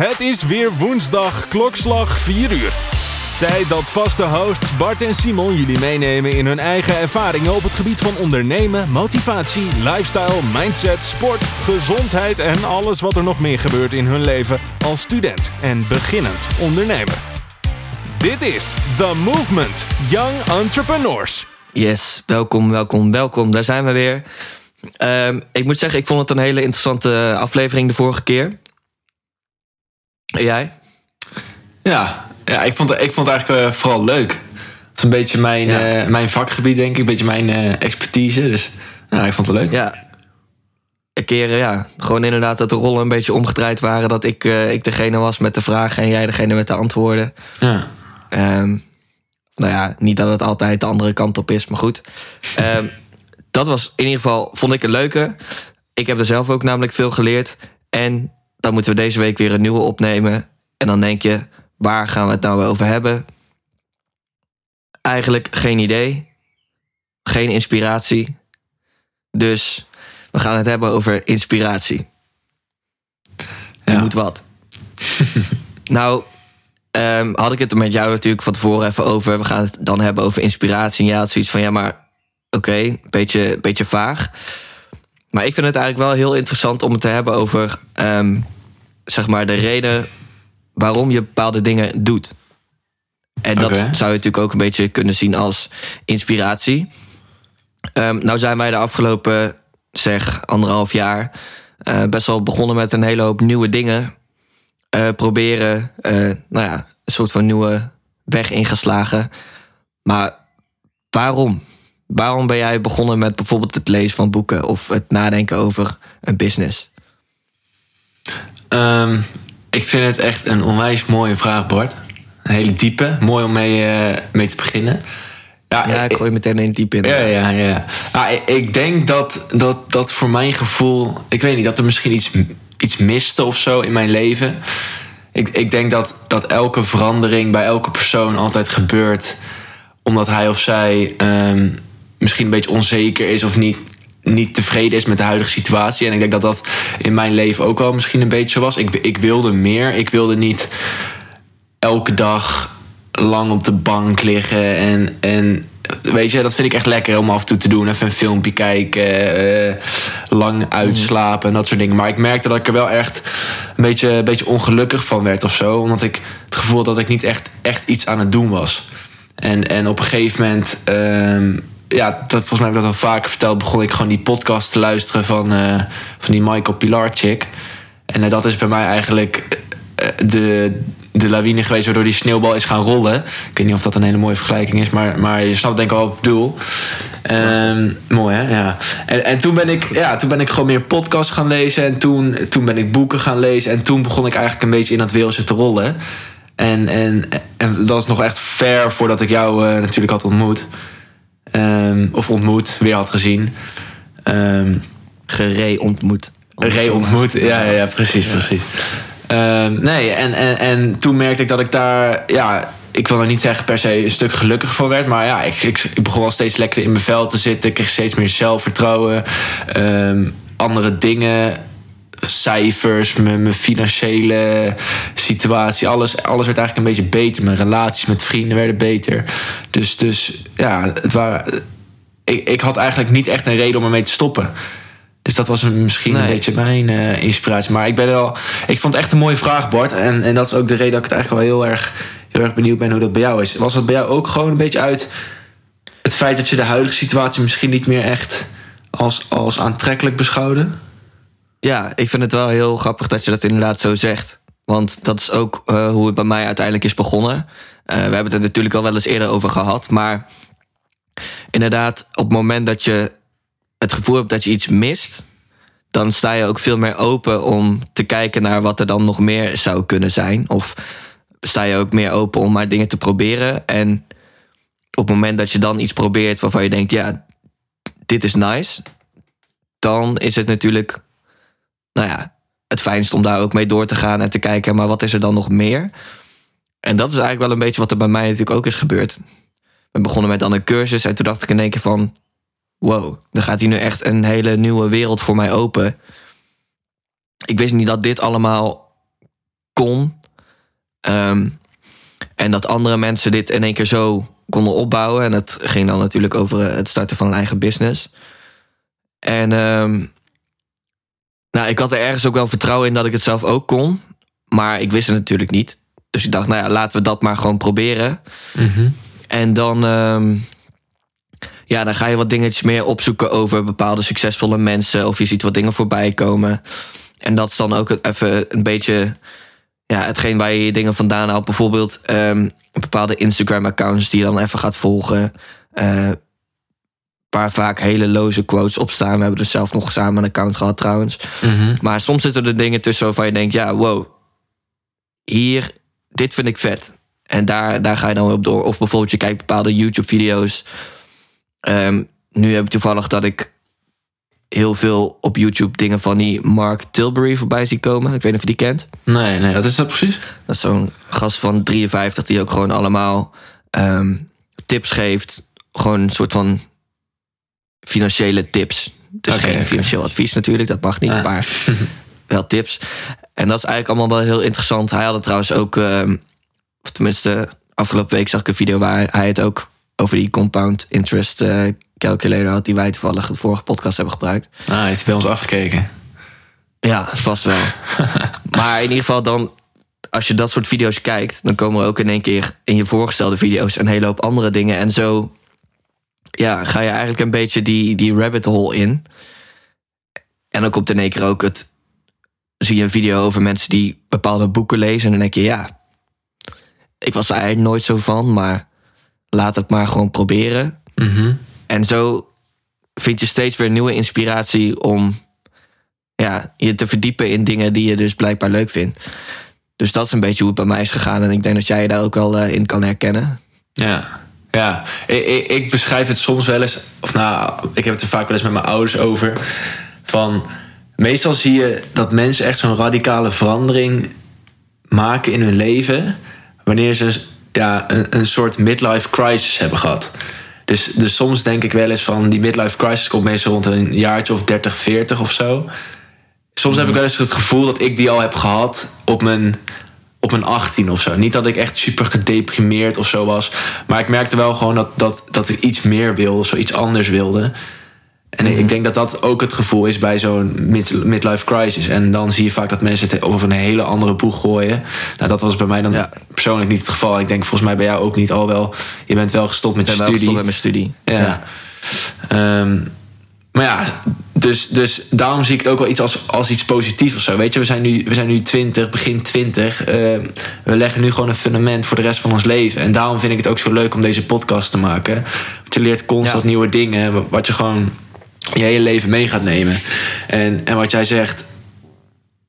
Het is weer woensdag, klokslag 4 uur. Tijd dat vaste hosts Bart en Simon jullie meenemen in hun eigen ervaringen op het gebied van ondernemen, motivatie, lifestyle, mindset, sport, gezondheid en alles wat er nog meer gebeurt in hun leven als student en beginnend ondernemer. Dit is The Movement Young Entrepreneurs. Yes, welkom, welkom, welkom. Daar zijn we weer. Ehm, ik moet zeggen, ik vond het een hele interessante aflevering de vorige keer. En jij? Ja, ja ik, vond, ik vond het eigenlijk eh, vooral leuk. Het is een beetje mijn, Ja. eh, mijn vakgebied, denk ik. Een beetje mijn eh, expertise. Dus ja, ik vond het leuk. Ja. Een keer, ja, gewoon inderdaad dat de rollen een beetje omgedraaid waren. Dat ik, ik degene was met de vragen en jij degene met de antwoorden. Ja. Ehm, nou ja, niet dat het altijd de andere kant op is, maar goed. Ehm, dat was in ieder geval, vond ik een leuke. Ik heb er zelf ook namelijk veel geleerd. En dan moeten we deze week weer een nieuwe opnemen. En dan denk je, waar gaan we het nou over hebben? Eigenlijk geen idee. Geen inspiratie. Dus we gaan het hebben over inspiratie. Je Ja. moet wat. nou, ehm, had ik het er met jou natuurlijk van tevoren even over. We gaan het dan hebben over inspiratie. En had zoiets van, ja, maar oké, een beetje, beetje vaag. Maar ik vind het eigenlijk wel heel interessant om het te hebben over, ehm, zeg maar, de reden waarom je bepaalde dingen doet. En dat zou je natuurlijk ook een beetje kunnen zien als inspiratie. Ehm, nou zijn wij de afgelopen, zeg, anderhalf jaar eh, best wel begonnen met een hele hoop nieuwe dingen. Eh, proberen, eh, nou ja, een soort van nieuwe weg ingeslagen. Maar waarom? Waarom ben jij begonnen met bijvoorbeeld het lezen van boeken of het nadenken over een business? Ehm, ik vind het echt een onwijs mooie vraag, Bart. Een hele diepe. Mooi om mee, eh, mee te beginnen. Ja, ik gooi meteen in diep in. Ja, ja, ja. ja ik, ik denk dat, dat, dat voor mijn gevoel... Ik weet niet, dat er misschien iets, iets miste of zo in mijn leven. Ik, ik denk dat, dat elke verandering bij elke persoon altijd gebeurt... omdat hij of zij ehm, misschien een beetje onzeker is... of niet, niet tevreden is met de huidige situatie. En ik denk dat dat in mijn leven ook wel misschien een beetje zo was. Ik, ik wilde meer. Ik wilde niet elke dag lang op de bank liggen. En, en weet je, dat vind ik echt lekker om af en toe te doen. Even een filmpje kijken, eh, lang uitslapen en dat soort dingen. Maar ik merkte dat ik er wel echt een beetje, een beetje ongelukkig van werd of zo. Omdat ik het gevoel had dat ik niet echt, echt iets aan het doen was. En, en op een gegeven moment, ehm, ja, dat, volgens mij heb ik dat al vaker verteld, begon ik gewoon die podcast te luisteren van, eh, van die Michael Pilarczyk. En eh, dat is bij mij eigenlijk eh, de, de lawine geweest waardoor die sneeuwbal is gaan rollen. Ik weet niet of dat een hele mooie vergelijking is, maar, maar je snapt denk ik al wat ik bedoel. Ehm, mooi hè, ja. En, en toen, ben ik, ja, toen ben ik gewoon meer podcasts gaan lezen. En toen, toen ben ik boeken gaan lezen. En toen begon ik eigenlijk een beetje in dat wereldje te rollen. En, en, en dat was nog echt ver voordat ik jou natuurlijk had ontmoet. Ehm, of ontmoet, weer had gezien. Ehm Gere ontmoet. Re ontmoet. Ja, ja, ja precies, precies. Ehm, nee, en, en, en toen merkte ik dat ik daar, ja, ik wil nou niet zeggen per se een stuk gelukkiger van werd, maar ja, ik, ik, ik begon wel steeds lekker in mijn vel te zitten. Ik kreeg steeds meer zelfvertrouwen, ehm, andere dingen, cijfers, mijn, mijn financiële situatie, alles, alles werd eigenlijk een beetje beter. Mijn relaties met vrienden werden beter. Dus, dus ja, het waren, ik, ik had eigenlijk niet echt een reden om ermee te stoppen. Dus dat was misschien een beetje mijn eh, inspiratie. Maar ik ben wel. Ik vond het echt een mooie vraag, Bart. En, en dat is ook de reden dat ik het eigenlijk wel heel erg, heel erg benieuwd ben hoe dat bij jou is. Was dat bij jou ook gewoon een beetje uit het feit dat je de huidige situatie misschien niet meer echt als, als aantrekkelijk beschouwde? Ja, ik vind het wel heel grappig dat je dat inderdaad zo zegt. Want dat is ook eh, hoe het bij mij uiteindelijk is begonnen. Eh, we hebben het er natuurlijk al wel eens eerder over gehad. Maar inderdaad, op het moment dat je het gevoel hebt dat je iets mist, dan sta je ook veel meer open om te kijken naar wat er dan nog meer zou kunnen zijn. Of sta je ook meer open om maar dingen te proberen. En op het moment dat je dan iets probeert waarvan je denkt, ja, dit is nice, dan is het natuurlijk, nou ja, het fijnst om daar ook mee door te gaan en te kijken, maar wat is er dan nog meer? En dat is eigenlijk wel een beetje wat er bij mij natuurlijk ook is gebeurd. We begonnen met dan een cursus en toen dacht ik in één keer van, wow, er gaat hier nu echt een hele nieuwe wereld voor mij open. Ik wist niet dat dit allemaal kon. Ehm, en dat andere mensen dit in één keer zo konden opbouwen. En het ging dan natuurlijk over het starten van een eigen business. En ehm, nou, ik had er ergens ook wel vertrouwen in dat ik het zelf ook kon. Maar ik wist het natuurlijk niet. Dus ik dacht, nou ja, laten we dat maar gewoon proberen. En dan, ehm, ja, dan ga je wat dingetjes meer opzoeken over bepaalde succesvolle mensen. Of je ziet wat dingen voorbij komen. En dat is dan ook even een beetje ja, hetgeen waar je je dingen vandaan haalt. Bijvoorbeeld ehm, bepaalde Instagram-accounts die je dan even gaat volgen. eh, waar vaak hele loze quotes op staan. We hebben dus zelf nog samen een account gehad trouwens. Maar soms zitten er dingen tussen waarvan je denkt, ja, wow, hier, dit vind ik vet. En daar, daar ga je dan op door. Of bijvoorbeeld je kijkt bepaalde YouTube-video's. Ehm, nu heb ik toevallig dat ik heel veel op YouTube dingen van die Mark Tilbury voorbij zie komen. Ik weet niet of je die kent. Nee, nee, wat is dat precies? Dat is zo'n gast van 53 die ook gewoon allemaal ehm, tips geeft. Gewoon een soort van financiële tips. Dus Oké, geen financieel advies natuurlijk, dat mag niet, Ah. maar wel tips. En dat is eigenlijk allemaal wel heel interessant. Hij had het trouwens ook, ehm, of tenminste, afgelopen week zag ik een video waar hij het ook over die compound interest eh, calculator had, die wij toevallig de vorige podcast hebben gebruikt. Ah, hij heeft bij ons afgekeken. Ja, vast wel. maar in ieder geval dan, als je dat soort video's kijkt, dan komen er ook in één keer in je voorgestelde video's een hele hoop andere dingen. En zo ja, ga je eigenlijk een beetje die, die rabbit hole in. En dan komt in één keer ook het. Zie je een video over mensen die bepaalde boeken lezen. En dan denk je, ja, ik was er eigenlijk nooit zo van, maar laat het maar gewoon proberen. Mhm. En zo vind je steeds weer nieuwe inspiratie om ja, je te verdiepen in dingen die je dus blijkbaar leuk vindt. Dus dat is een beetje hoe het bij mij is gegaan. En ik denk dat jij je daar ook wel eh, in kan herkennen. Ja, ja. Ik, ik, ik beschrijf het soms wel eens, of nou, ik heb het er vaak wel eens met mijn ouders over. Van meestal zie je dat mensen echt zo'n radicale verandering maken in hun leven. wanneer ze ja, een, een soort midlife crisis hebben gehad. Dus, dus soms denk ik wel eens van die midlife crisis komt meestal rond een jaartje of 30, 40 of zo. Soms heb ik wel eens het gevoel dat ik die al heb gehad op mijn, op mijn 18 of zo. Niet dat ik echt super gedeprimeerd of zo was. Maar ik merkte wel gewoon dat, dat, dat ik iets meer wilde, zoiets anders wilde. En ik denk dat dat ook het gevoel is bij zo'n mid, midlife crisis. En dan zie je vaak dat mensen het over een hele andere boeg gooien. Nou, dat was bij mij dan Ja. persoonlijk niet het geval. En ik denk volgens mij bij jou ook niet. Al wel, je bent wel gestopt met Ik ben je wel studie. gestopt met mijn studie. Ja. Ehm, maar ja, dus, dus daarom zie ik het ook wel iets als, als iets positiefs of zo. Weet je, we zijn nu, we zijn nu 20, begin 20. Ehm, we leggen nu gewoon een fundament voor de rest van ons leven. En daarom vind ik het ook zo leuk om deze podcast te maken. Want je leert constant Ja. nieuwe dingen, wat je gewoon je hele leven mee gaat nemen. En, en wat jij zegt,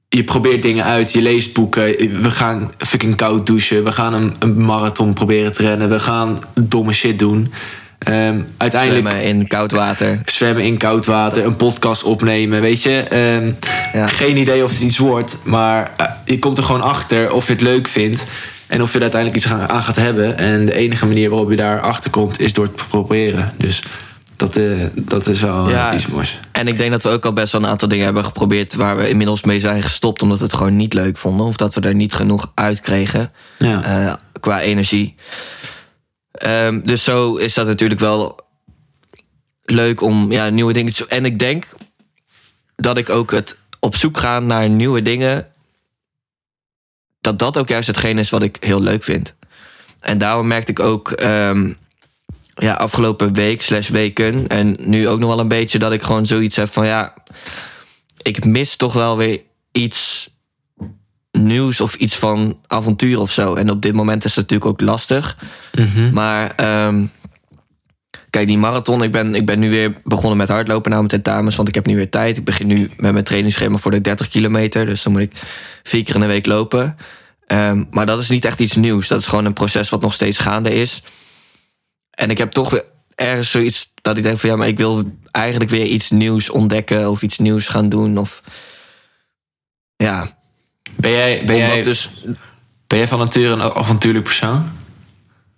je probeert dingen uit, je leest boeken. We gaan fucking koud douchen. We gaan een, een marathon proberen te rennen. We gaan domme shit doen. Ehm, uiteindelijk Zwemmen in koud water. zwemmen in koud water, een podcast opnemen, weet je. Ehm, Ja. Geen idee of het iets wordt, maar eh, je komt er gewoon achter of je het leuk vindt. En of je er uiteindelijk iets aan gaat hebben. En de enige manier waarop je daar achter komt, is door het te proberen. Dus dat, eh, dat is wel eh, Ja. iets moois. En ik denk dat we ook al best wel een aantal dingen hebben geprobeerd... waar we inmiddels mee zijn gestopt omdat we het gewoon niet leuk vonden. Of dat we er niet genoeg uit kregen. Ja. qua energie. Ehm, dus zo is dat natuurlijk wel leuk om ja, nieuwe dingen te En ik denk dat ik ook het op zoek gaan naar nieuwe dingen. Dat dat ook juist hetgeen is wat ik heel leuk vind. En daarom merkte ik ook ehm, ja, afgelopen week slash weken... en nu ook nog wel een beetje dat ik gewoon zoiets heb van... ja, ik mis toch wel weer iets nieuws of iets van avontuur of zo. En op dit moment is het natuurlijk ook lastig. Maar ehm, kijk, die marathon, ik ben, ik ben nu weer begonnen met hardlopen na mijn tentamens, want ik heb nu weer tijd. Ik begin nu met mijn trainingsschema voor de 30 kilometer, dus dan moet ik vier keer in de week lopen. Ehm, maar dat is niet echt iets nieuws. Dat is gewoon een proces wat nog steeds gaande is. En ik heb toch weer ergens zoiets dat ik denk van ja, maar ik wil eigenlijk weer iets nieuws ontdekken of iets nieuws gaan doen. Of ja, Ben jij, ben, jij, dus ben jij van nature een avontuurlijk persoon?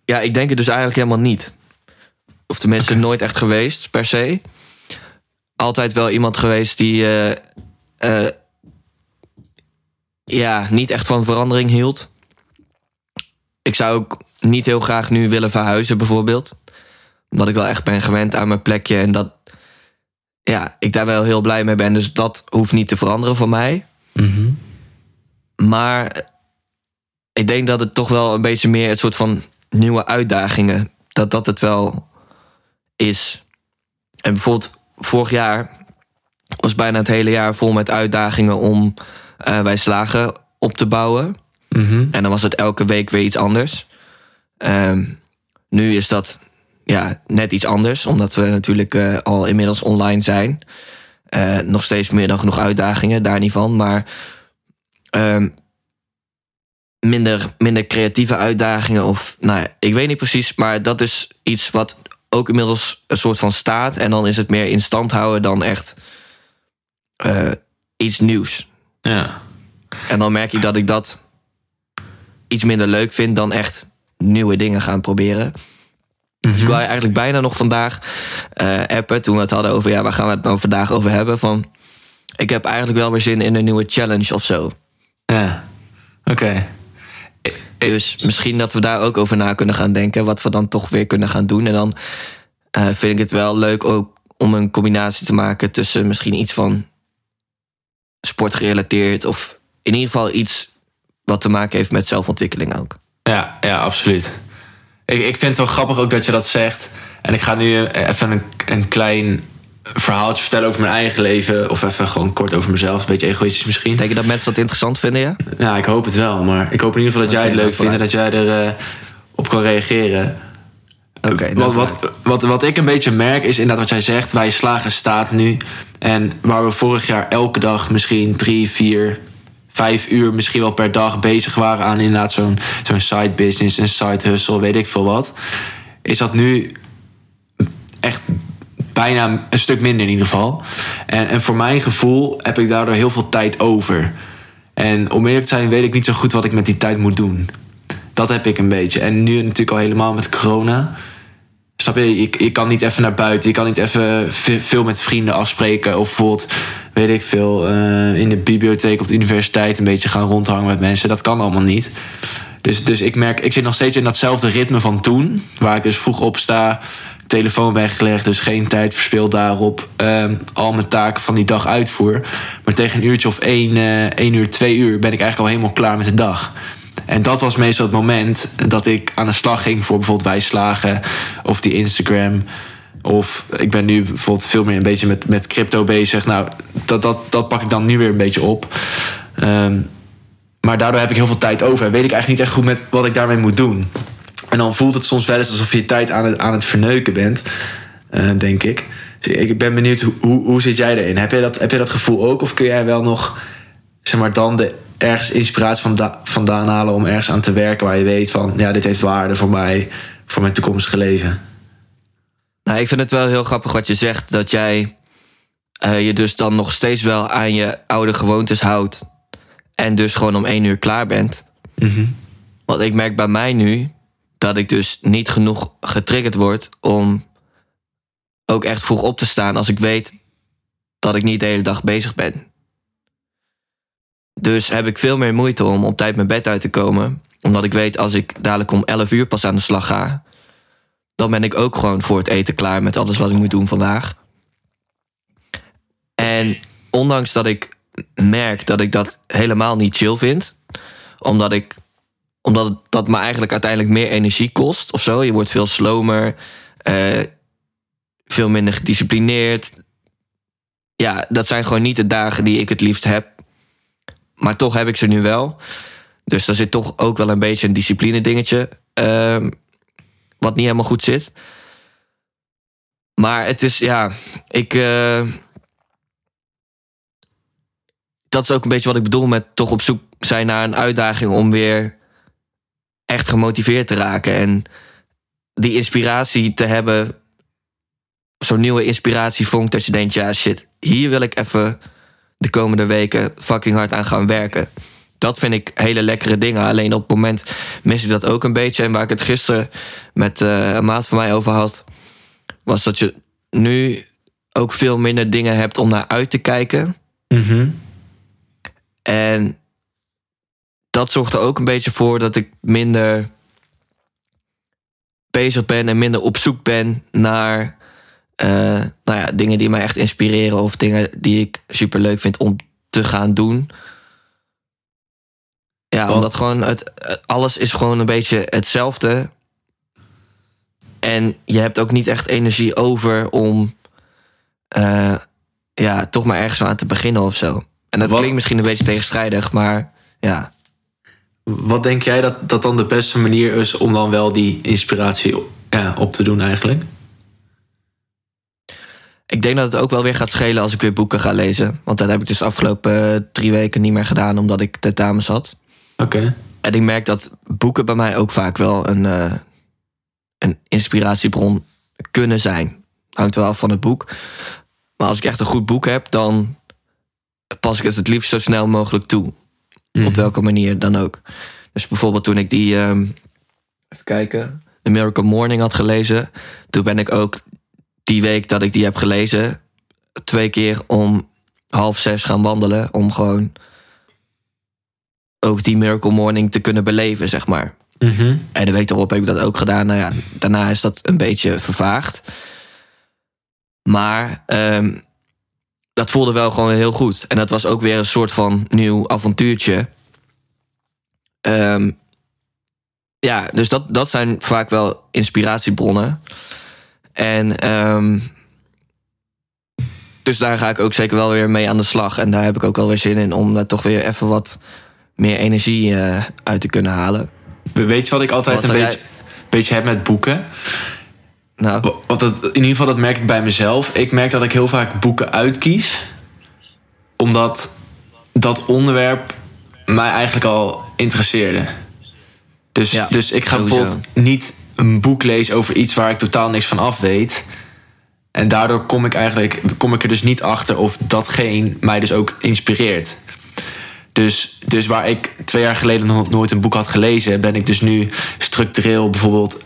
Ja, ik denk het dus eigenlijk helemaal niet. Of tenminste, nooit echt geweest, per se. Altijd wel iemand geweest die. eh, eh, ja, niet echt van verandering hield. Ik zou ook niet heel graag nu willen verhuizen, bijvoorbeeld. Omdat ik wel echt ben gewend aan mijn plekje en dat ja, ik daar wel heel blij mee ben. Dus dat hoeft niet te veranderen voor mij. Maar ik denk dat het toch wel een beetje meer het soort van nieuwe uitdagingen, dat dat het wel is. En bijvoorbeeld vorig jaar was bijna het hele jaar vol met uitdagingen om eh, wij slagen op te bouwen. En dan was het elke week weer iets anders. Ehm, nu is dat ja, net iets anders, omdat we natuurlijk eh, al inmiddels online zijn. Eh, nog steeds meer dan genoeg uitdagingen, daar niet van. Maar ehm, minder, minder creatieve uitdagingen. Of nou ja, ik weet niet precies, maar dat is iets wat ook inmiddels een soort van staat. En dan is het meer in stand houden dan echt eh, iets nieuws. Ja. En dan merk ik dat ik dat iets minder leuk vind dan echt nieuwe dingen gaan proberen. Dus ik wou je eigenlijk bijna nog vandaag eh, appen toen we het hadden over, ja, waar gaan we het nou vandaag over hebben? Van, ik heb eigenlijk wel weer zin in een nieuwe challenge of zo. Ja. Oké. Dus misschien dat we daar ook over na kunnen gaan denken. Wat we dan toch weer kunnen gaan doen. En dan eh, vind ik het wel leuk ook om een combinatie te maken tussen misschien iets van sportgerelateerd. Of in ieder geval iets wat te maken heeft met zelfontwikkeling ook. Ja, ja, absoluut. Ik, ik vind het wel grappig ook dat je dat zegt. En ik ga nu even een, een klein verhaaltje vertellen over mijn eigen leven. Of even gewoon kort over mezelf. Een beetje egoïstisch misschien. Denk je dat mensen dat interessant vinden, ja? Ja, ik hoop het wel. Maar ik hoop in ieder geval dat jij het leuk nou, vindt en dat jij er eh, op kan reageren. Oké, nou, wat, wat, wat, wat ik een beetje merk is inderdaad wat jij zegt. Wij slagen staat nu. En waar we vorig jaar elke dag misschien drie, vier, vijf uur misschien wel per dag bezig waren aan inderdaad zo'n zo'n side business, een side hustle, weet ik veel wat. Is dat nu echt bijna een stuk minder in ieder geval. En, en voor mijn gevoel heb ik daardoor heel veel tijd over. En om eerlijk te zijn weet ik niet zo goed wat ik met die tijd moet doen. Dat heb ik een beetje. En nu natuurlijk al helemaal met corona. Snap je? Je, je kan niet even naar buiten. Je kan niet even ve- veel met vrienden afspreken. Of bijvoorbeeld, weet ik veel, eh, in de bibliotheek op de universiteit een beetje gaan rondhangen met mensen. Dat kan allemaal niet. Dus, dus ik merk, ik zit nog steeds in datzelfde ritme van toen. Waar ik dus vroeg opsta, telefoon weggelegd, dus geen tijd verspild daarop. ehm, al mijn taken van die dag uitvoer. Maar tegen een uurtje of één, eh, één uur, twee uur ben ik eigenlijk al helemaal klaar met de dag. En dat was meestal het moment dat ik aan de slag ging voor bijvoorbeeld wijslagen of die Instagram. Of ik ben nu bijvoorbeeld veel meer een beetje met, met crypto bezig. Nou, dat, dat, dat pak ik dan nu weer een beetje op. Ehm, maar daardoor heb ik heel veel tijd over. En weet ik eigenlijk niet echt goed met wat ik daarmee moet doen. En dan voelt het soms wel eens alsof je tijd aan het, aan het verneuken bent. eh, denk ik. Dus ik ben benieuwd, hoe, hoe, zit jij erin? Heb jij, dat, heb jij dat gevoel ook? Of kun jij wel nog, zeg maar, dan de, ergens inspiratie vanda- vandaan halen om ergens aan te werken waar je weet van, ja, dit heeft waarde voor mij, voor mijn toekomstige leven? Nou, ik vind het wel heel grappig wat je zegt. Dat jij eh, je dus dan nog steeds wel aan je oude gewoontes houdt. En dus gewoon om één uur klaar bent. Want ik merk bij mij nu dat ik dus niet genoeg getriggerd word om ook echt vroeg op te staan als ik weet dat ik niet de hele dag bezig ben. Dus heb ik veel meer moeite om op tijd mijn bed uit te komen. Omdat ik weet als ik dadelijk om 11 uur pas aan de slag ga, dan ben ik ook gewoon voor het eten klaar met alles wat ik moet doen vandaag. En ondanks dat ik merk dat ik dat helemaal niet chill vind, omdat ik omdat het, dat me eigenlijk uiteindelijk meer energie kost of zo. Je wordt veel slomer, eh, veel minder gedisciplineerd. Ja, dat zijn gewoon niet de dagen die ik het liefst heb. Maar toch heb ik ze nu wel. Dus daar zit toch ook wel een beetje een discipline dingetje. ehm, wat niet helemaal goed zit. Maar het is, ja, ik. eh, dat is ook een beetje wat ik bedoel met toch op zoek zijn naar een uitdaging om weer echt gemotiveerd te raken. En die inspiratie te hebben. Zo'n nieuwe inspiratievonk dat je denkt, ja shit, hier wil ik even de komende weken fucking hard aan gaan werken. Dat vind ik hele lekkere dingen. Alleen op het moment mis ik dat ook een beetje. En waar ik het gisteren met eh, een maat van mij over had, was dat je nu ook veel minder dingen hebt om naar uit te kijken. En dat zorgt er ook een beetje voor dat ik minder bezig ben en minder op zoek ben naar eh, nou ja, dingen die mij echt inspireren of dingen die ik super leuk vind om te gaan doen. Ja, omdat gewoon het, alles is gewoon een beetje hetzelfde. En je hebt ook niet echt energie over om eh, ja, toch maar ergens aan te beginnen of zo. En dat Wat- klinkt misschien een beetje tegenstrijdig, maar ja. Wat denk jij dat, dat dan de beste manier is om dan wel die inspiratie ja, op te doen eigenlijk? Ik denk dat het ook wel weer gaat schelen als ik weer boeken ga lezen. Want dat heb ik dus de afgelopen eh, drie weken niet meer gedaan, omdat ik tentamens had. Oké. En ik merk dat boeken bij mij ook vaak wel een, eh, een inspiratiebron kunnen zijn. Hangt wel af van het boek. Maar als ik echt een goed boek heb, dan pas ik het het liefst zo snel mogelijk toe. Mhm. Op welke manier dan ook. Dus bijvoorbeeld toen ik die, ehm, even kijken, The Miracle Morning had gelezen. Toen ben ik ook die week dat ik die heb gelezen, twee keer om half zes gaan wandelen. Om gewoon ook die Miracle Morning te kunnen beleven, zeg maar. Mhm. En de week erop heb ik dat ook gedaan. Nou ja, daarna is dat een beetje vervaagd. Maar ehm, dat voelde wel gewoon heel goed. En dat was ook weer een soort van nieuw avontuurtje. Ehm, ja, dus dat, dat zijn vaak wel inspiratiebronnen. En ehm, dus daar ga ik ook zeker wel weer mee aan de slag. En daar heb ik ook wel weer zin in om daar toch weer even wat meer energie eh, uit te kunnen halen. Weet je wat ik altijd Wat een jij- beetje, beetje heb met boeken? Nou, Want dat, in ieder geval, dat merk ik bij mezelf. Ik merk dat ik heel vaak boeken uitkies. Omdat dat onderwerp mij eigenlijk al interesseerde. Dus, Ja, dus ik ga sowieso. bijvoorbeeld niet een boek lezen over iets waar ik totaal niks van af weet. En daardoor kom ik eigenlijk kom ik er dus niet achter of datgene mij dus ook inspireert. Dus, dus waar ik twee jaar geleden nog nooit een boek had gelezen, ben ik dus nu structureel bijvoorbeeld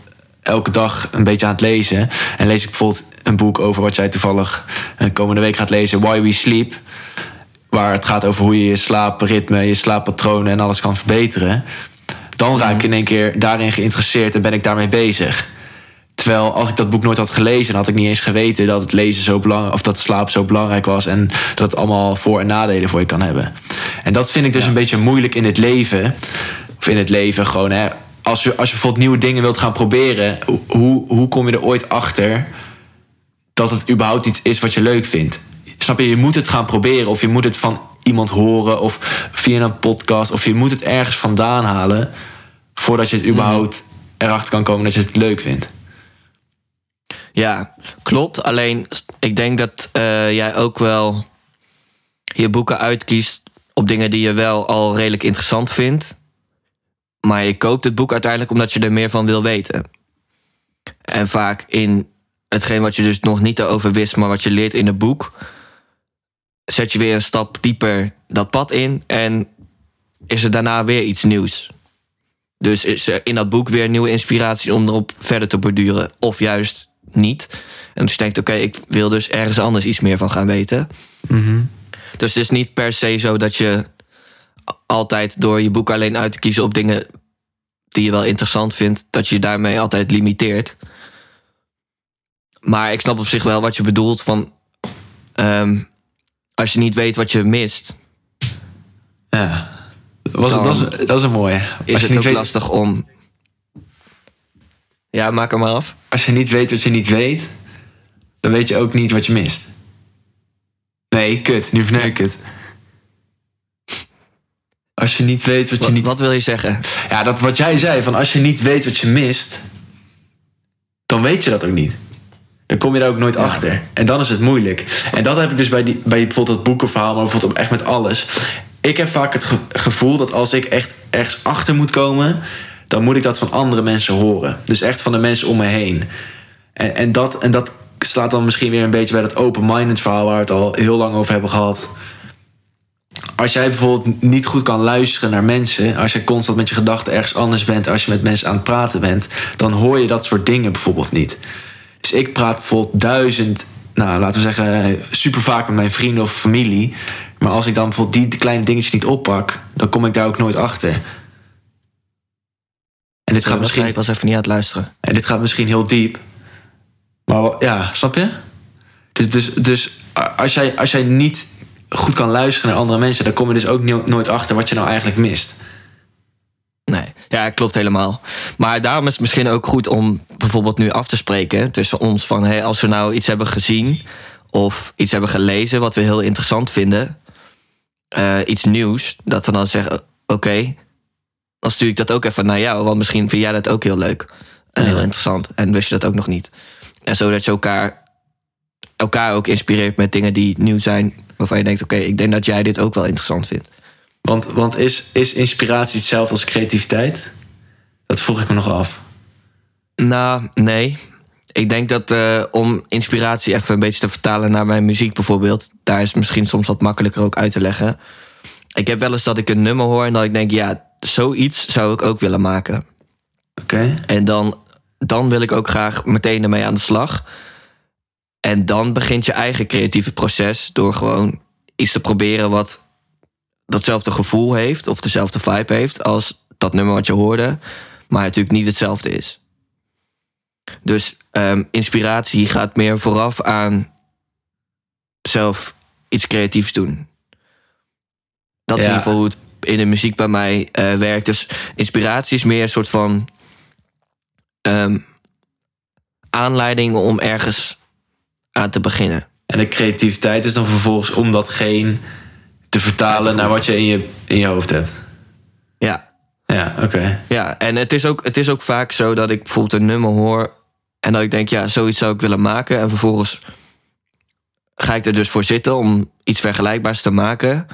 elke dag een beetje aan het lezen. En lees ik bijvoorbeeld een boek over wat jij toevallig eh, komende week gaat lezen, Why We Sleep. Waar het gaat over hoe je je slaapritme, je slaappatronen en alles kan verbeteren. Dan raak ik in één keer daarin geïnteresseerd en ben ik daarmee bezig. Terwijl als ik dat boek nooit had gelezen, had ik niet eens geweten dat het lezen zo belangrijk of dat slaap zo belangrijk was en dat het allemaal voor- en nadelen voor je kan hebben. En dat vind ik dus een beetje moeilijk in het leven. Of in het leven gewoon, hè. Als je, als je bijvoorbeeld nieuwe dingen wilt gaan proberen, ho- hoe, hoe kom je er ooit achter dat het überhaupt iets is wat je leuk vindt? Snap je? Je moet het gaan proberen of je moet het van iemand horen of via een podcast of je moet het ergens vandaan halen voordat je het überhaupt erachter kan komen dat je het leuk vindt. Ja, klopt. Alleen ik denk dat eh, jij ook wel je boeken uitkiest op dingen die je wel al redelijk interessant vindt. Maar je koopt het boek uiteindelijk omdat je er meer van wil weten. En vaak in hetgeen wat je dus nog niet erover wist, maar wat je leert in het boek, zet je weer een stap dieper dat pad in en is er daarna weer iets nieuws. Dus is er in dat boek weer nieuwe inspiratie om erop verder te borduren. Of juist niet. En dus je denkt, oké, ik wil dus ergens anders iets meer van gaan weten. Dus het is niet per se zo dat je altijd door je boek alleen uit te kiezen op dingen die je wel interessant vindt, dat je je daarmee altijd limiteert. Maar ik snap op zich wel wat je bedoelt van ehm, als je niet weet wat je mist, Ja. Was, dat, is, dat is een mooie. Als is je, het niet ook weet, lastig om. Ja, maak er maar af. als je niet weet wat je niet weet, dan weet je ook niet wat je mist. Nee, kut. Nu verneuk ik het. Als je niet weet wat je Wat, niet... wat wil je zeggen? Ja, dat wat jij zei, van als je niet weet wat je mist, dan weet je dat ook niet. Dan kom je daar ook nooit achter. En dan is het moeilijk. En dat heb ik dus bij, die, bij bijvoorbeeld dat boekenverhaal, maar bijvoorbeeld ook echt met alles. Ik heb vaak het ge- gevoel dat als ik echt ergens achter moet komen, dan moet ik dat van andere mensen horen. Dus echt van de mensen om me heen. En, en, dat, en dat slaat dan misschien weer een beetje bij dat open-minded verhaal waar we het al heel lang over hebben gehad als jij bijvoorbeeld niet goed kan luisteren naar mensen, als je constant met je gedachten ergens anders bent, als je met mensen aan het praten bent, dan hoor je dat soort dingen bijvoorbeeld niet. Dus ik praat bijvoorbeeld duizend, nou laten we zeggen, super vaak met mijn vrienden of familie, Maar als ik dan bijvoorbeeld die kleine dingetjes niet oppak, dan kom ik daar ook nooit achter. En dit, gaat misschien, Ik was even niet aan het luisteren. en dit gaat misschien heel diep. Maar ja, snap je? Dus, dus, dus als, jij, als jij niet goed kan luisteren naar andere mensen, dan kom je dus ook no- nooit achter wat je nou eigenlijk mist. Nee, ja, klopt helemaal. Maar daarom is het misschien ook goed om bijvoorbeeld nu af te spreken tussen ons van hey, als we nou iets hebben gezien of iets hebben gelezen wat we heel interessant vinden, eh, iets nieuws, dat we dan zeggen: oké, dan stuur ik dat ook even naar jou, want misschien vind jij dat ook heel leuk en Ja. heel interessant en wist je dat ook nog niet. En zodat je elkaar, elkaar ook inspireert met dingen die nieuw zijn, waarvan je denkt: oké, ik denk dat jij dit ook wel interessant vindt. Want, want is, is inspiratie hetzelfde als creativiteit? Dat vroeg ik me nog af. Nou, nee. Ik denk dat eh, om inspiratie even een beetje te vertalen naar mijn muziek bijvoorbeeld, daar is het misschien soms wat makkelijker ook uit te leggen. Ik heb wel eens dat ik een nummer hoor en dat ik denk, ja, zoiets zou ik ook willen maken. Oké. En dan, dan wil ik ook graag meteen ermee aan de slag. En dan begint je eigen creatieve proces door gewoon iets te proberen wat datzelfde gevoel heeft of dezelfde vibe heeft als dat nummer wat je hoorde, maar natuurlijk niet hetzelfde is. Dus ehm, inspiratie gaat meer vooraf aan zelf iets creatiefs doen. Dat is in ieder geval hoe het in de muziek bij mij eh, werkt. Dus inspiratie is meer een soort van ehm, aanleiding om ergens aan te beginnen. En de creativiteit is dan vervolgens om datgene te vertalen naar wat je in je, in je hoofd hebt. Ja, Ja, oké. ja. en het is, ook, het is ook vaak zo dat ik bijvoorbeeld een nummer hoor en dat ik denk, ja, zoiets zou ik willen maken. En vervolgens ga ik er dus voor zitten om iets vergelijkbaars te maken.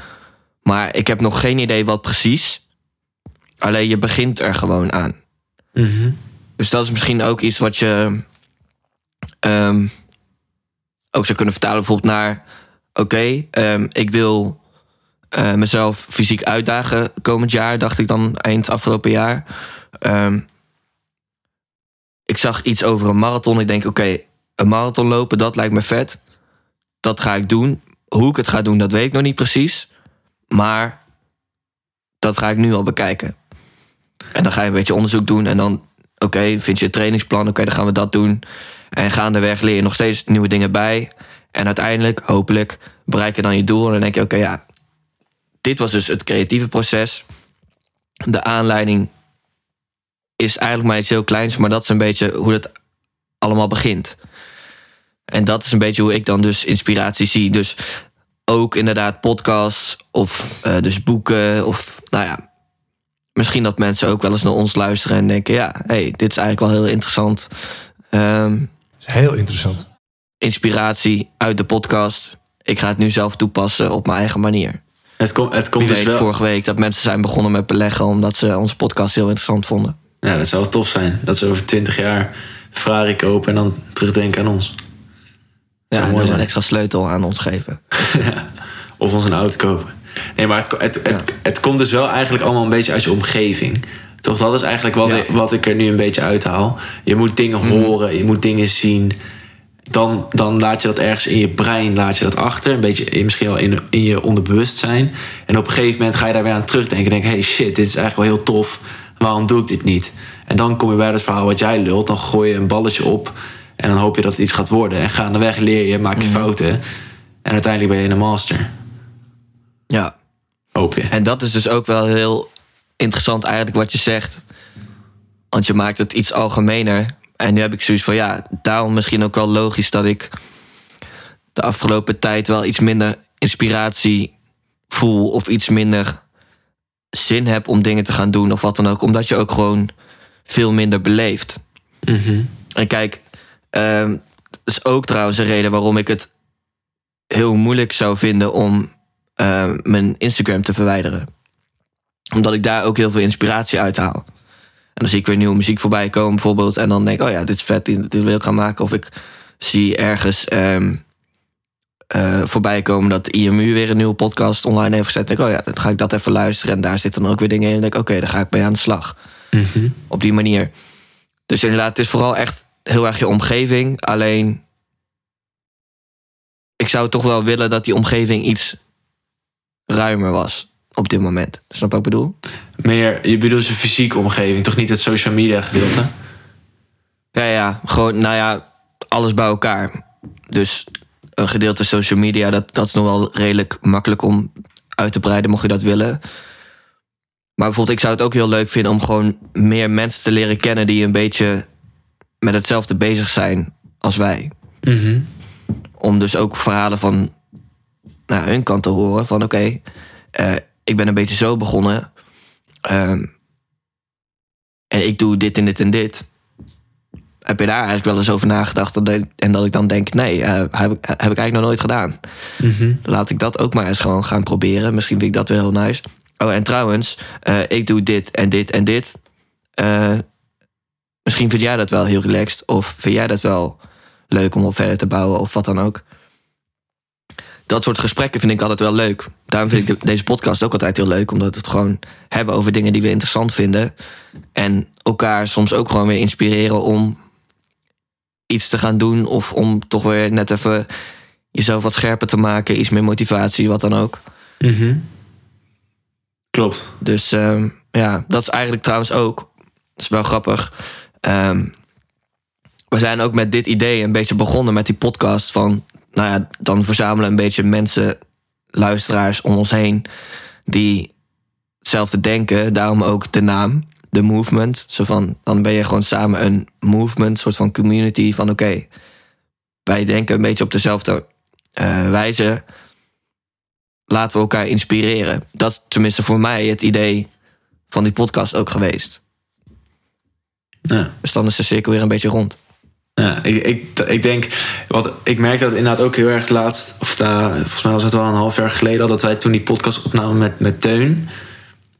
Maar ik heb nog geen idee wat precies. Alleen je begint er gewoon aan. Mhm. Dus dat is misschien ook iets wat je ehm, ook zou kunnen vertalen bijvoorbeeld naar... Oké, ehm, ik wil eh, mezelf fysiek uitdagen komend jaar, dacht ik dan eind afgelopen jaar. Ehm, ik zag iets over een marathon. Ik denk, oké, een marathon lopen, dat lijkt me vet. Dat ga ik doen. Hoe ik het ga doen, dat weet ik nog niet precies. Maar dat ga ik nu al bekijken. En dan ga je een beetje onderzoek doen. En dan, oké, vind je een trainingsplan? Oké, dan gaan we dat doen. En gaandeweg leer je nog steeds nieuwe dingen bij. En uiteindelijk, hopelijk, bereik je dan je doel. En dan denk je, oké, ja, dit was dus het creatieve proces. De aanleiding is eigenlijk maar iets heel kleins. Maar dat is een beetje hoe het allemaal begint. En dat is een beetje hoe ik dan dus inspiratie zie. Dus ook inderdaad podcasts of eh, dus boeken of nou ja, misschien dat mensen ook wel eens naar ons luisteren en denken: ja, hey, dit is eigenlijk wel heel interessant. Dat is heel interessant. inspiratie uit de podcast. Ik ga het nu zelf toepassen op mijn eigen manier. Het, kom, het komt dus wel... vorige week dat mensen zijn begonnen met beleggen omdat ze onze podcast heel interessant vonden. Ja, dat zou wel tof zijn. Dat ze over twintig jaar Ferrari kopen en dan terugdenken aan ons. Ja, mooi een extra sleutel aan ons geven. Of ons een auto kopen. Nee, maar het, het, het, het komt dus wel eigenlijk allemaal een beetje uit je omgeving. Toch, dat is eigenlijk wat, Ja. ik, wat ik er nu een beetje uithaal. Je moet dingen horen, je moet dingen zien. Dan, dan laat je dat ergens in je brein laat je dat achter. Een beetje misschien wel in, in je onderbewustzijn. En op een gegeven moment ga je daar weer aan terugdenken. En denk hey shit, dit is eigenlijk wel heel tof. Waarom doe ik dit niet? En dan kom je bij het verhaal wat jij lult. Dan gooi je een balletje op. En dan hoop je dat het iets gaat worden. En gaandeweg leer je, maak je fouten. En uiteindelijk ben je een master. Ja, Hoop je. En dat is dus ook wel heel interessant eigenlijk wat je zegt. Want je maakt het iets algemener. En nu heb ik zoiets van ja, daarom misschien ook wel logisch dat ik de afgelopen tijd wel iets minder inspiratie voel of iets minder zin heb om dingen te gaan doen of wat dan ook. Omdat je ook gewoon veel minder beleeft. En kijk, ehm, dat is ook trouwens een reden waarom ik het heel moeilijk zou vinden om eh, mijn Instagram te verwijderen. Omdat ik daar ook heel veel inspiratie uit haal. En dan zie ik weer nieuwe muziek voorbij komen bijvoorbeeld. En dan denk ik, oh ja, dit is vet, dit, dit wil ik gaan maken. Of ik zie ergens ehm, eh, voorbij komen dat IMU weer een nieuwe podcast online heeft gezet. Dan denk ik, oh ja, dan ga ik dat even luisteren. En daar zitten dan ook weer dingen in. En dan denk ik, oké, daar ga ik mee aan de slag. Op die manier. Dus inderdaad, het is vooral echt heel erg je omgeving. Alleen, ik zou toch wel willen dat die omgeving iets ruimer was op dit moment. Snap je wat ik bedoel? Meer, je bedoelt zijn fysieke omgeving, toch niet het social media gedeelte? Ja, ja, gewoon, nou ja, alles bij elkaar. Dus een gedeelte social media, dat, dat is nog wel redelijk makkelijk om uit te breiden, mocht je dat willen. Maar bijvoorbeeld, ik zou het ook heel leuk vinden om gewoon meer mensen te leren kennen die een beetje met hetzelfde bezig zijn als wij. Mhm. Om dus ook verhalen van nou, hun kant te horen. Van oké, eh, ik ben een beetje zo begonnen. Ehm, en ik doe dit en dit en dit. Heb je daar eigenlijk wel eens over nagedacht? En dat- En dat ik dan denk, nee, eh, heb, ik, heb ik eigenlijk nog nooit gedaan. Mhm. Laat ik dat ook maar eens gewoon gaan proberen. Misschien vind ik dat wel heel nice. Oh, en trouwens, eh, ik doe dit en dit en dit. Eh, misschien vind jij dat wel heel relaxed. Of vind jij dat wel leuk om op verder te bouwen of wat dan ook. Dat soort gesprekken vind ik altijd wel leuk. Daarom vind ik de- deze podcast ook altijd heel leuk. Omdat we het gewoon hebben over dingen die we interessant vinden. En elkaar soms ook gewoon weer inspireren om iets te gaan doen. Of om toch weer net even jezelf wat scherper te maken. Iets meer motivatie, wat dan ook. Mhm. Klopt. Dus ehm, ja, dat is eigenlijk trouwens ook. Dat is wel grappig. Ehm, we zijn ook met dit idee een beetje begonnen met die podcast van, nou ja, dan verzamelen een beetje mensen, luisteraars om ons heen, die hetzelfde denken. Daarom ook de naam, de movement. Zo van, dan ben je gewoon samen een movement, soort van community van, oké, wij denken een beetje op dezelfde eh, wijze. Laten we elkaar inspireren. Dat is tenminste voor mij het idee van die podcast ook geweest. Ja. Dus dan is de cirkel weer een beetje rond. Ja, ik, ik, ik denk, wat, ik merk dat inderdaad ook heel erg laatst, of volgens mij was het wel een half jaar geleden al, dat wij toen die podcast opnamen met, met Teun.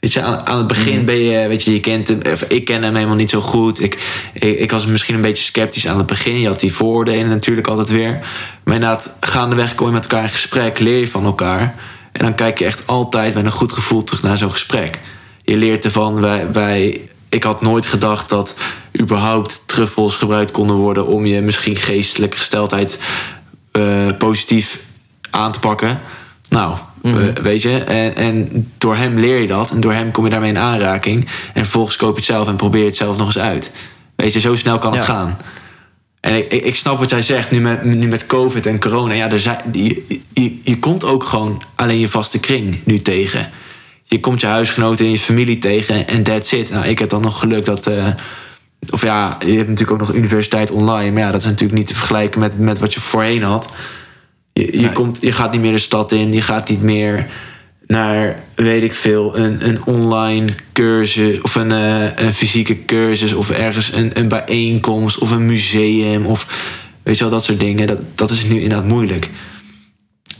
Weet je, aan, aan het begin ben je, weet je, je kent hem, of ik ken hem helemaal niet zo goed. Ik, ik, ik was misschien een beetje sceptisch aan het begin. Je had die vooroordelen natuurlijk altijd weer. Maar inderdaad, gaandeweg kom je met elkaar in gesprek, leer je van elkaar. En dan kijk je echt altijd met een goed gevoel terug naar zo'n gesprek. Je leert ervan, wij, wij, ik had nooit gedacht dat überhaupt truffels gebruikt konden worden om je misschien geestelijke gesteldheid eh, positief aan te pakken. Nou, eh, weet je, en, en door hem leer je dat en door hem kom je daarmee in aanraking. En vervolgens koop je het zelf en probeer je het zelf nog eens uit. Weet je, zo snel kan het gaan. En ik, ik, snap wat jij zegt, nu met, nu met COVID en corona. Ja, er zijn, je, je, je komt ook gewoon alleen je vaste kring nu tegen. Je komt je huisgenoten en je familie tegen en that's it. Nou, ik heb dan nog geluk dat... eh, of ja, je hebt natuurlijk ook nog universiteit online. Maar ja, dat is natuurlijk niet te vergelijken met, met wat je voorheen had. Je, je, Nee. komt, je gaat niet meer de stad in. Je gaat niet meer naar, weet ik veel, een, een online cursus... of een, eh, een fysieke cursus... of ergens een, een bijeenkomst of een museum... of weet je wel, dat soort dingen. Dat, dat is nu inderdaad moeilijk.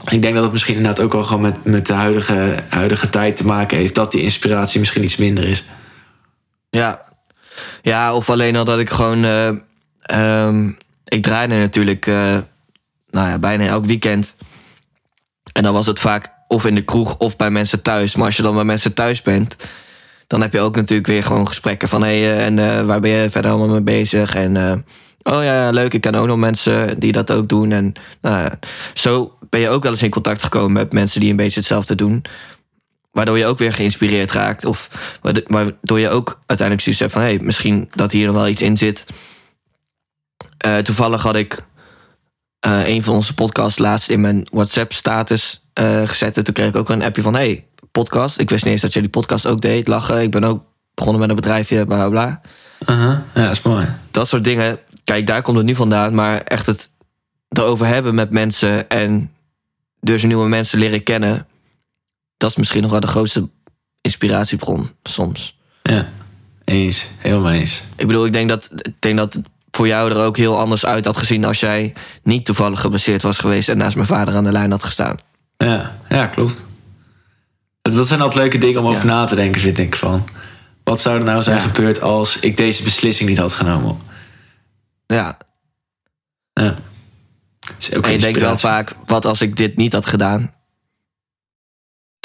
Ik denk dat het misschien inderdaad ook wel gewoon met, met de huidige, huidige tijd te maken heeft... dat die inspiratie misschien iets minder is. Ja. Ja, of alleen al dat ik gewoon... eh, ehm, ik draaide natuurlijk eh, nou ja, bijna elk weekend. En dan was het vaak of in de kroeg of bij mensen thuis. Maar als je dan bij mensen thuis bent... dan heb je ook natuurlijk weer gewoon gesprekken van... hé, hey, en eh, waar ben je verder allemaal mee bezig? En oh ja, ja, leuk, ik ken ook nog mensen die dat ook doen. En nou, ja, zo ben je ook wel eens in contact gekomen met mensen die een beetje hetzelfde doen. Waardoor je ook weer geïnspireerd raakt. Of waardo- waardoor je ook uiteindelijk zoiets hebt van... hé, hey, misschien dat hier nog wel iets in zit. Eh, toevallig had ik eh, een van onze podcasts laatst in mijn WhatsApp-status eh, gezet. En toen kreeg ik ook een appje van... hey, podcast. Ik wist niet eens dat jullie podcast ook deed. Lachen, ik ben ook begonnen met een bedrijfje, bla bla bla. Uh-huh. Ja, dat is mooi. Dat soort dingen. Kijk, daar komt het nu vandaan. Maar echt het erover hebben met mensen... en dus nieuwe mensen leren kennen... dat is misschien nog wel de grootste inspiratiebron soms. Ja, eens. Helemaal eens. Ik bedoel, ik denk dat, ik denk dat het voor jou er ook heel anders uit had gezien... als jij niet toevallig geblesseerd was geweest... en naast mijn vader aan de lijn had gestaan. Ja, ja klopt. Dat, zijn altijd leuke dingen om over Ja. na te denken, vind ik. Van, wat zou er nou zijn Ja. gebeurd als ik deze beslissing niet had genomen? Ja, Ja. En je denkt wel vaak, wat als ik dit niet had gedaan?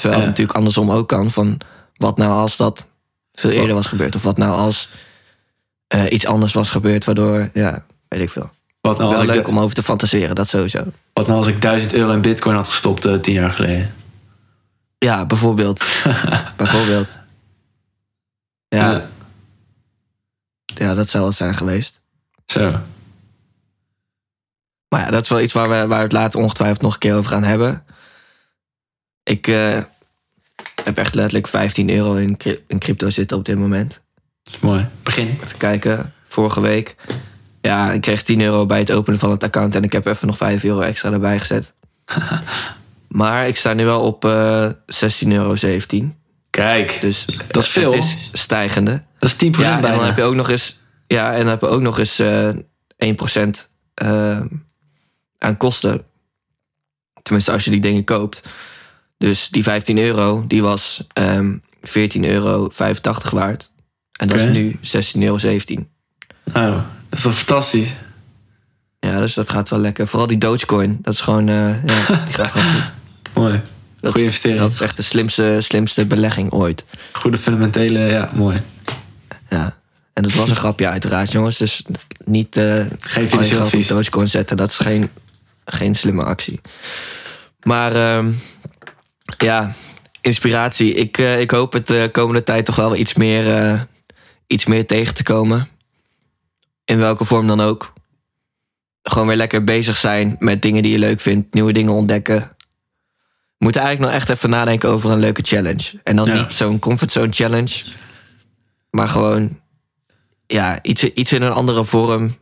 Terwijl het natuurlijk andersom ook kan. Van wat nou als dat veel eerder was gebeurd? Of wat nou als eh, iets anders was gebeurd, waardoor, ja, weet ik veel. Wat nou, als Wel ik leuk om over te fantaseren, dat sowieso. wat nou als ik 1000 euro in bitcoin had gestopt eh, tien jaar geleden? Ja, bijvoorbeeld. bijvoorbeeld. Ja, Ja. ja, dat zou het zijn geweest. Zo. Maar ja, dat is wel iets waar we, waar we het later ongetwijfeld nog een keer over gaan hebben. Ik eh, heb echt letterlijk 15 euro in, cry- in crypto zitten op dit moment. Dat is mooi. Begin. Even kijken, vorige week. Ja, ik kreeg 10 euro bij het openen van het account en ik heb even nog 5 euro extra erbij gezet. maar ik sta nu wel op eh 16,17 euro. Kijk, Dus Dat is veel. Het is stijgende. dat is 10% Ja, en bijna. dan heb je ook nog eens, ja, en dan heb je ook nog eens eh 1% eh, aan kosten. Tenminste, als je die dingen koopt. Dus die 15 euro, die was ehm 14,85 euro waard. En dat is nu 16,17 euro. Oh, dat is toch fantastisch? Ja, dus dat gaat wel lekker. Vooral die Dogecoin, dat is gewoon, eh, ja, die gaat gewoon goed. Mooi. Dat, Goeie is- investering. dat is echt de slimste, slimste belegging ooit. Goede fundamentele, ja, mooi. Ja. En dat was een grapje uiteraard, jongens. Dus niet eh Geen financieel advies. Dogecoin zetten. Dat is geen, geen slimme actie. Maar ehm, ja, inspiratie. Ik, eh, ik hoop het de komende tijd toch wel iets meer, eh, iets meer tegen te komen. In welke vorm dan ook. Gewoon weer lekker bezig zijn met dingen die je leuk vindt. Nieuwe dingen ontdekken. We moeten eigenlijk nog echt even nadenken over een leuke challenge. En dan Ja. niet zo'n comfortzone challenge. Maar gewoon ja, iets, iets in een andere vorm.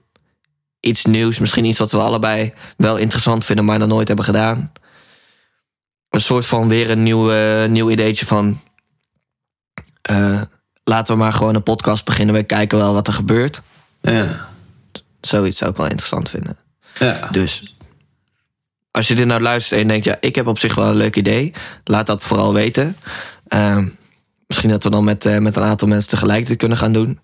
Iets nieuws. Misschien iets wat we allebei wel interessant vinden, maar nog nooit hebben gedaan. Een soort van weer een nieuw, eh, nieuw ideetje van. eh, laten we maar gewoon een podcast beginnen. We kijken wel wat er gebeurt. Ja. Zoiets zou ik wel interessant vinden. Ja. Dus als je dit nou luistert en denkt, ja, ik heb op zich wel een leuk idee, laat dat vooral weten. Ehm, misschien dat we dan met, eh, met een aantal mensen tegelijk dit kunnen gaan doen.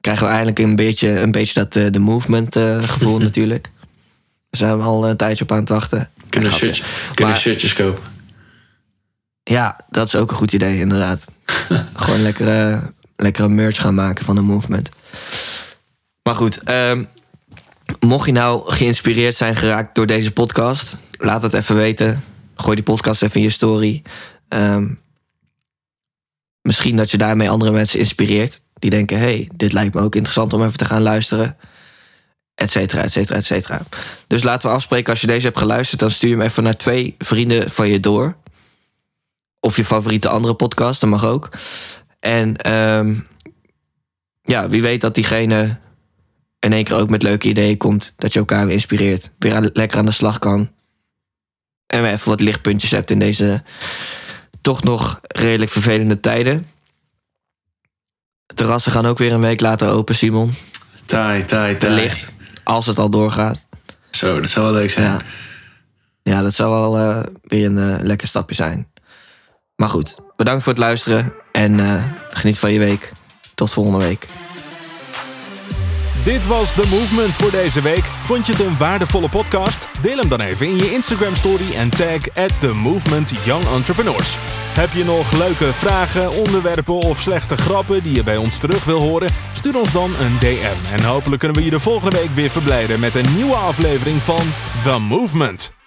Krijgen we eindelijk een beetje, een beetje dat de movement gevoel natuurlijk. Daar zijn we al een tijdje op aan het wachten. Kunnen, Grapje. shirtjes, kunnen Maar- shirtjes kopen. Ja, dat is ook een goed idee, inderdaad. Gewoon lekkere, lekkere merch gaan maken van de movement. Maar goed, ehm, mocht je nou geïnspireerd zijn geraakt door deze podcast, laat het even weten. Gooi die podcast even in je story. Ehm, misschien dat je daarmee andere mensen inspireert. Die denken, hey, dit lijkt me ook interessant om even te gaan luisteren. Et cetera, et cetera, et cetera. Dus laten we afspreken, als je deze hebt geluisterd... dan stuur je hem even naar twee vrienden van je door. Of je favoriete andere podcast, dat mag ook. En ehm, ja, wie weet dat diegene in één keer ook met leuke ideeën komt. Dat je elkaar weer inspireert. Weer aan- lekker aan de slag kan. En weer even wat lichtpuntjes hebt in deze toch nog redelijk vervelende tijden. Terrassen gaan ook weer een week later open, Simon. Taai, taai, taai. Wellicht. Als het al doorgaat. Zo, dat zou wel leuk zijn. Ja, ja dat zou wel eh, weer een eh, lekker stapje zijn. Maar goed, bedankt voor het luisteren. En eh, geniet van je week. Tot volgende week. Dit was The Movement voor deze week. Vond je het een waardevolle podcast? Deel hem dan even in je Instagram story en tag at The Movement Young Entrepreneurs. Heb je nog leuke vragen, onderwerpen of slechte grappen die je bij ons terug wil horen? Stuur ons dan een DM en hopelijk kunnen we je de volgende week weer verblijden met een nieuwe aflevering van The Movement.